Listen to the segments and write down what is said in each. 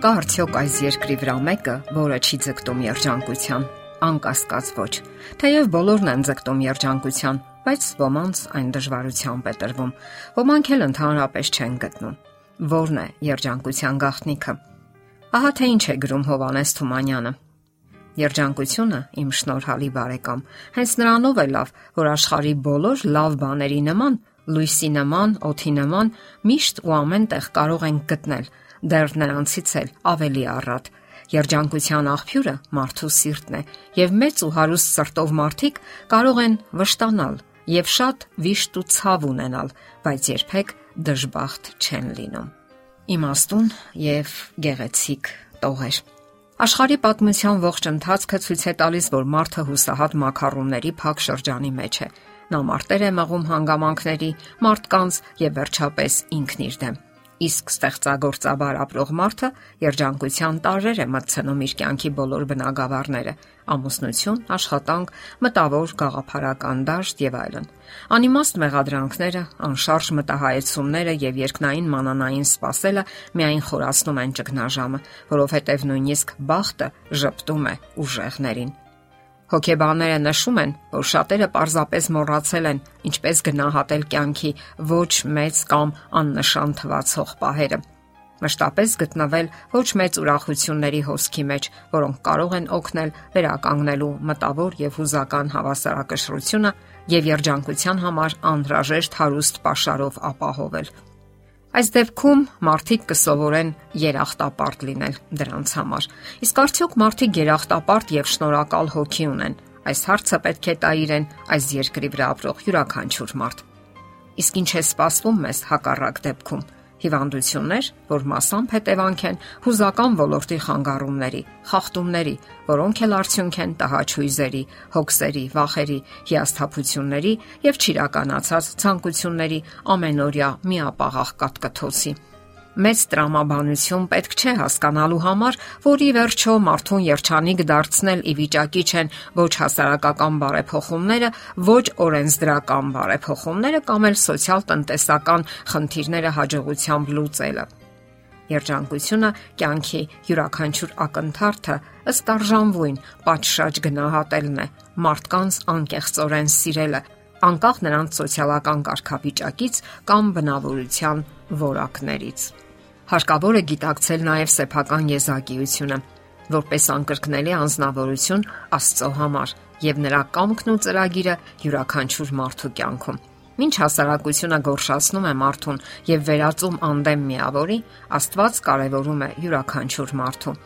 Կա արդյոք այս երկրի վրա մեկը, որը չի ձգտում երջանկության, անկասկած ոչ։ Թեև բոլորն են ձգտում երջանկության, բայց ոմանց այն դժվարությամբ է տրվում։ Ոմանք էլ ընդհանրապես չեն գտնում։ Որն է երջանկության գաղտնիքը։ Ահա թե ինչ է գրում Հովանես Թումանյանը։ Երջանկությունը, իմ շնորհալի բարեկամ, հենց նրանով է լավ, որ աշխարի բոլոր լավ բաների նման, լույսի նման, օթի նման միշտ ու ամենտեղ կարող ենք գտնել դեռ նրանցից էլ ավելի առատ։ Երջանկության աղբյուրը մարդու սիրտն է, եւ մեծ ու հարուստ սրտով մարդիկ կարող են վշտանալ եւ շատ վիշտ ու ցավ ունենալ, բայց երբեք դժբախտ չեն լինում։ Իմաստուն եւ գեղեցիկ տողեր։ Աշխարհի պատմության ողջ ընթացքը ցույց է տալիս, որ մարդը հուսահատ մակարոնների փակ շրջանի մեջ է։ Նա մարտեր է մղում հանգամանքների, մարդկանց եւ վերջապես ինքն իր դեմ իսկ ստեղծագործաբար ապրող մարդը երջանկության տարրեր է մտցնում իր կյանքի բոլոր բնագավառները՝ ամուսնություն, աշխատանք, մտավոր գաղափարական դաշտ եւ այլն։ Անիմաստ մեղադրանքները, անշարժ մտահայեցումները եւ երկնային մանանային սпасելը միայն խորացնում են ճգնաժամը, որովհետեւ նույնիսկ բախտը ճպտում է ուժեղներին։ Հոգեբանները նշում են, որ շատերը պարզապես մոռացել են ինչպես գնահատել կյանքի ոչ մեծ կամ աննշան թվացող պահերը։ Մշտապես գտնվել ոչ մեծ ուրախությունների հոսքի մեջ, որոնք կարող են օգնել վերականգնելու մտավոր եւ հուզական հավասարակշռությունը եւ երջանկության համար անհրաժեշտ հարուստ ապաշարով ապահովել։ Այս դեպքում մարդիկ կսովորեն երախտապարտ լինել դրանց համար։ Իսկ արդյոք մարդիկ երախտապարտ եւ շնորհակալ հոգի ունեն։ Այս հարցը պետք է տա իրեն այս երկրի վրա ապրող յուրաքանչյուր մարդ։ Իսկ ինչ է սպասվում մեզ հակառակ դեպքում հիվանդություններ, որ մասամբ հետևանք են հուզական ոլորտի խանգարումների, խախտումների, որոնք էլ արդյունք են տհաճույզերի, հոգսերի, վախերի, հիասթափությունների եւ ճիրականացած ցանկությունների ամենօրյա միապաղաղ կատկթոցի մեծ տրամաբանություն պետք չէ հասկանալու համար, որի վերջո մարդուն երջանիկ դարձնել ի վիճակի չեն ոչ հասարակական բարեփոխումները, ոչ օրենսդրական բարեփոխումները կամ էլ սոցիալ-տնտեսական խնդիրները հաջողությամբ լուծելը։ Երջանկությունը կյանքի յուրաքանչյուր ակնթարթը ըստ արժանվույն պատշաճ գնահատելն է, մարդկանց անկեղծորեն սիրելը, անկախ նրանց սոցիալական կարգավիճակից կամ բնավորության որակներից։ Հարկավոր է գիտակցել նաև սեփական եզակիությունը, որպես անկրկնելի անznավորություն Աստծո համար եւ նրա կամքն ու ծրագիրը յուրաքանչյուր մարդու կյանքում։ Մինչ հասարակությունը գորշացնում է մարդուն եւ վերածում անդեմ միավորի, Աստված կարևորում է յուրաքանչյուր մարդու։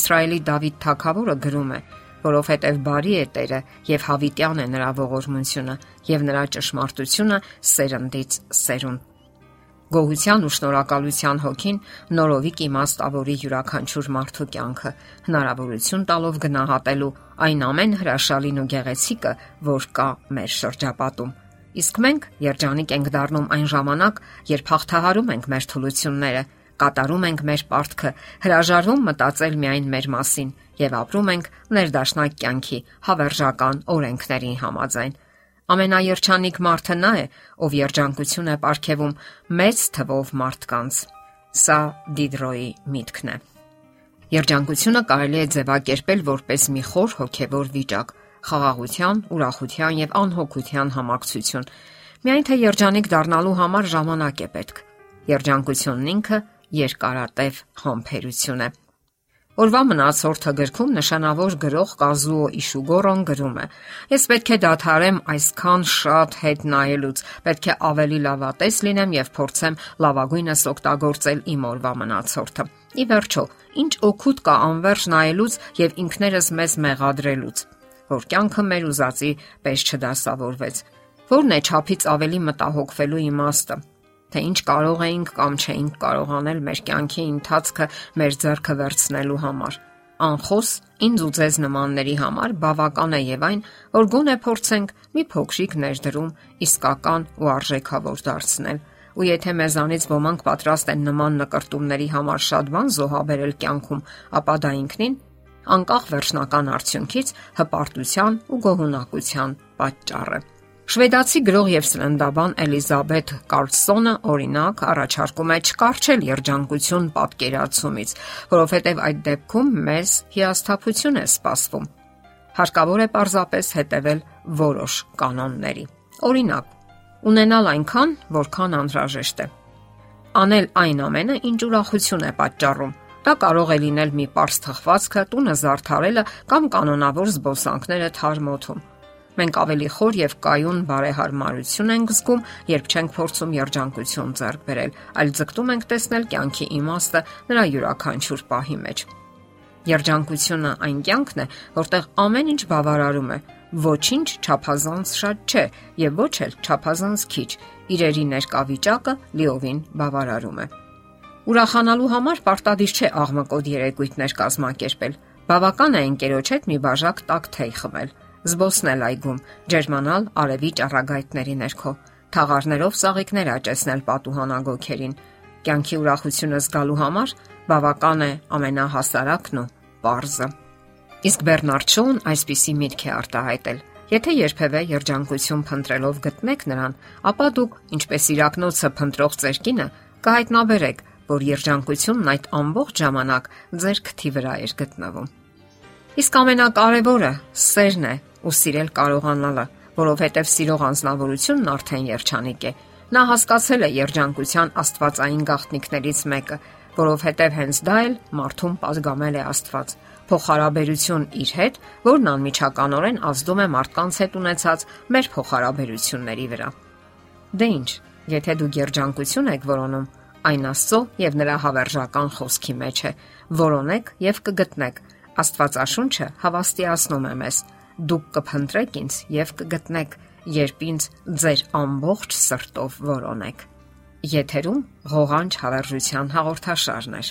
Իսրայելի Դավիթ թագավորը գրում է. որովհետև բարի է Տերը եւ հավիտյան է նրա ողորմությունը եւ նրա ճշմարտությունը սերնդից սերունդ Գոհության ու շնորհակալության հոգին նորովիկ իմաստավորի յուրաքանչյուր մարդու կյանքը, հնարավորություն տալով գնահատելու այն ամեն հրաշալին ու գեղեցիկը, որ կա մեր շրջապատում։ Իսկ մենք երջանիկ ենք դառնում այն ժամանակ, երբ հաղթահարում ենք մեր թուլությունները, կատարում ենք մեր պարտքը, հրաժարվում մտածել միայն մեր մասին եւ ապրում ենք ներդաշնակ կյանքի հավերժական օրենքներին համաձայն։ Ամենաերջանիկ մարդը նա է, ով երջանկություն է ապարգևում մեծ թվով մարդկանց։ Սա Դիդրոյի միտքն է։ Երջանկությունը կարելի է ձևակերպել որպես մի խոր հոգևոր վիճակ՝ խաղաղության, ուրախության եւ անհոգության համակցություն։ Միայն թե երջանիկ դառնալու համար ժամանակ է պետք։ Երջանկությունն ինքը երկարատև համբերություն է։ Օրվա մնացորդը գրքում նշանավոր գրող Կազուո Իշուգորոն գրում է. Ես պետք է դադարեմ այսքան շատ հետ նայելուց, պետք է ավելի լավատես լինեմ եւ փորձեմ լավագույնս օգտագործել իմ օրվա մնացորդը։ Ի վերջո, ինչ օգուտ կա անverջ նայելուց եւ ինքներս մեզ մեղադրելուց, որ կյանքը մեր ուզածի պես չդասավորվեց։ Որն է ճափից ավելի մտահոգվելու իմաստը թե ինչ կարող էինք կամ չէինք կարող անել մեր կյանքի ընթացքը մեր ձեռքը վերցնելու համար։ Անխոս ինձ ու ձեզ նմանների համար բավական է եւ այն, որ գոնե փորձենք մի փոքրիկ ներդրում իսկական ու արժեքավոր դարձնել։ Ու եթե մեզանից ոմանք պատրաստ են նման նկարտումների համար շատ բան զոհաբերել կյանքում, ապա դա ինքնին անկախ վերջնական արդյունքից հպարտության ու գոհունակության պատճառ է։ Շվեդացի գրող եւ սննդաբան Էլիզաբետ Կարլսոնը օրինակ առաջարկում է չկարչել երջանկություն պատկերացումից, որովհետեւ այդ դեպքում մեզ հիասթափություն է սպասվում։ Հարկավոր է պարզապես հետևել որոշ կանոնների։ Օրինակ, ունենալ այնքան, որքան անհրաժեշտ է։ Անել այն ամենը, ինչ ուրախություն է պատճառում։ Դա կարող է լինել մի པարս թխվածքը, տունը զարդարելը կամ կանոնավոր զբոսանքները թարմոթում։ Մենք ավելի խոր եւ կայուն բարեհարմարություն ենք զգում, երբ չենք փորձում երջանկություն ձեռք բերել, այլ ձգտում ենք տեսնել կյանքի իմաստը նրա յուրաքանչյուր պահի մեջ։ Երջանկությունը այն կյանքն է, որտեղ ամեն ինչ բավարարում է, ոչինչ չափազանց շատ չէ եւ ոչ էլ չափազանց քիչ։ Իրերի ներկա վիճակը լիովին բավարարում է։ Ուրախանալու համար պարտադիր չէ աղմկոտ երեկույթներ կազմակերպել։ Բավական է ընկերոջ հետ մի բաժակ տաք թեյ խմել զբոսնել այգում, ջերմանալ արևի ճառագայթների ներքո, թաղարներով սաղիկներ աճեցնել պատուհանագոքերին։ Կյանքի ուրախությունը զգալու համար բավական է ամենահասարակն ու པարզը։ Իսկ Բեռնարդ Շոուն այսպիսի միտք է արտահայտել. Եթե երբևէ երջանկություն փնտրելով գտնեք նրան, ապա դուք, ինչպես իրակնոցը փնտրող ձեր կինը, կհայտնաբերեք, որ երջանկությունն այդ ամբողջ ժամանակ ձեր քթի վրա էր գտնվում։ Իսկ ամենակարևորը սերն է, ու սիրել կարողանալը, որովհետև սիրող անznավորությունն արդեն երջանիկ է։ Նա հասկացել է երջանկության աստվածային գաղտնիքներից մեկը, որովհետև հենց դա էլ մարդուն պատգամել է Աստված։ Փոխհարաբերություն իր հետ, որն անմիջականորեն ազդում է մարդկանց հետ ունեցած մեր փոխհարաբերությունների վրա։ Դե ի՞նչ, եթե դու երջանկություն եք որոնում, այն Աստծո եւ նրա հավերժական խոսքի մեջ է։ Որոնեք եւ կգտնեք։ Աստվածաշունչը հավաստիացնում է մեզ, դուք կփնտրեք ինձ եւ կգտնեք, երբ ինձ ձեր ամբողջ սրտով որոնեք։ Եթերում ղողանջ հավերժության հաղորդաշարն է։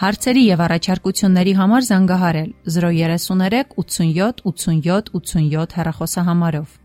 Հարցերի եւ առաջարկությունների համար զանգահարել 033 87 87 87 հեռախոսահամարով։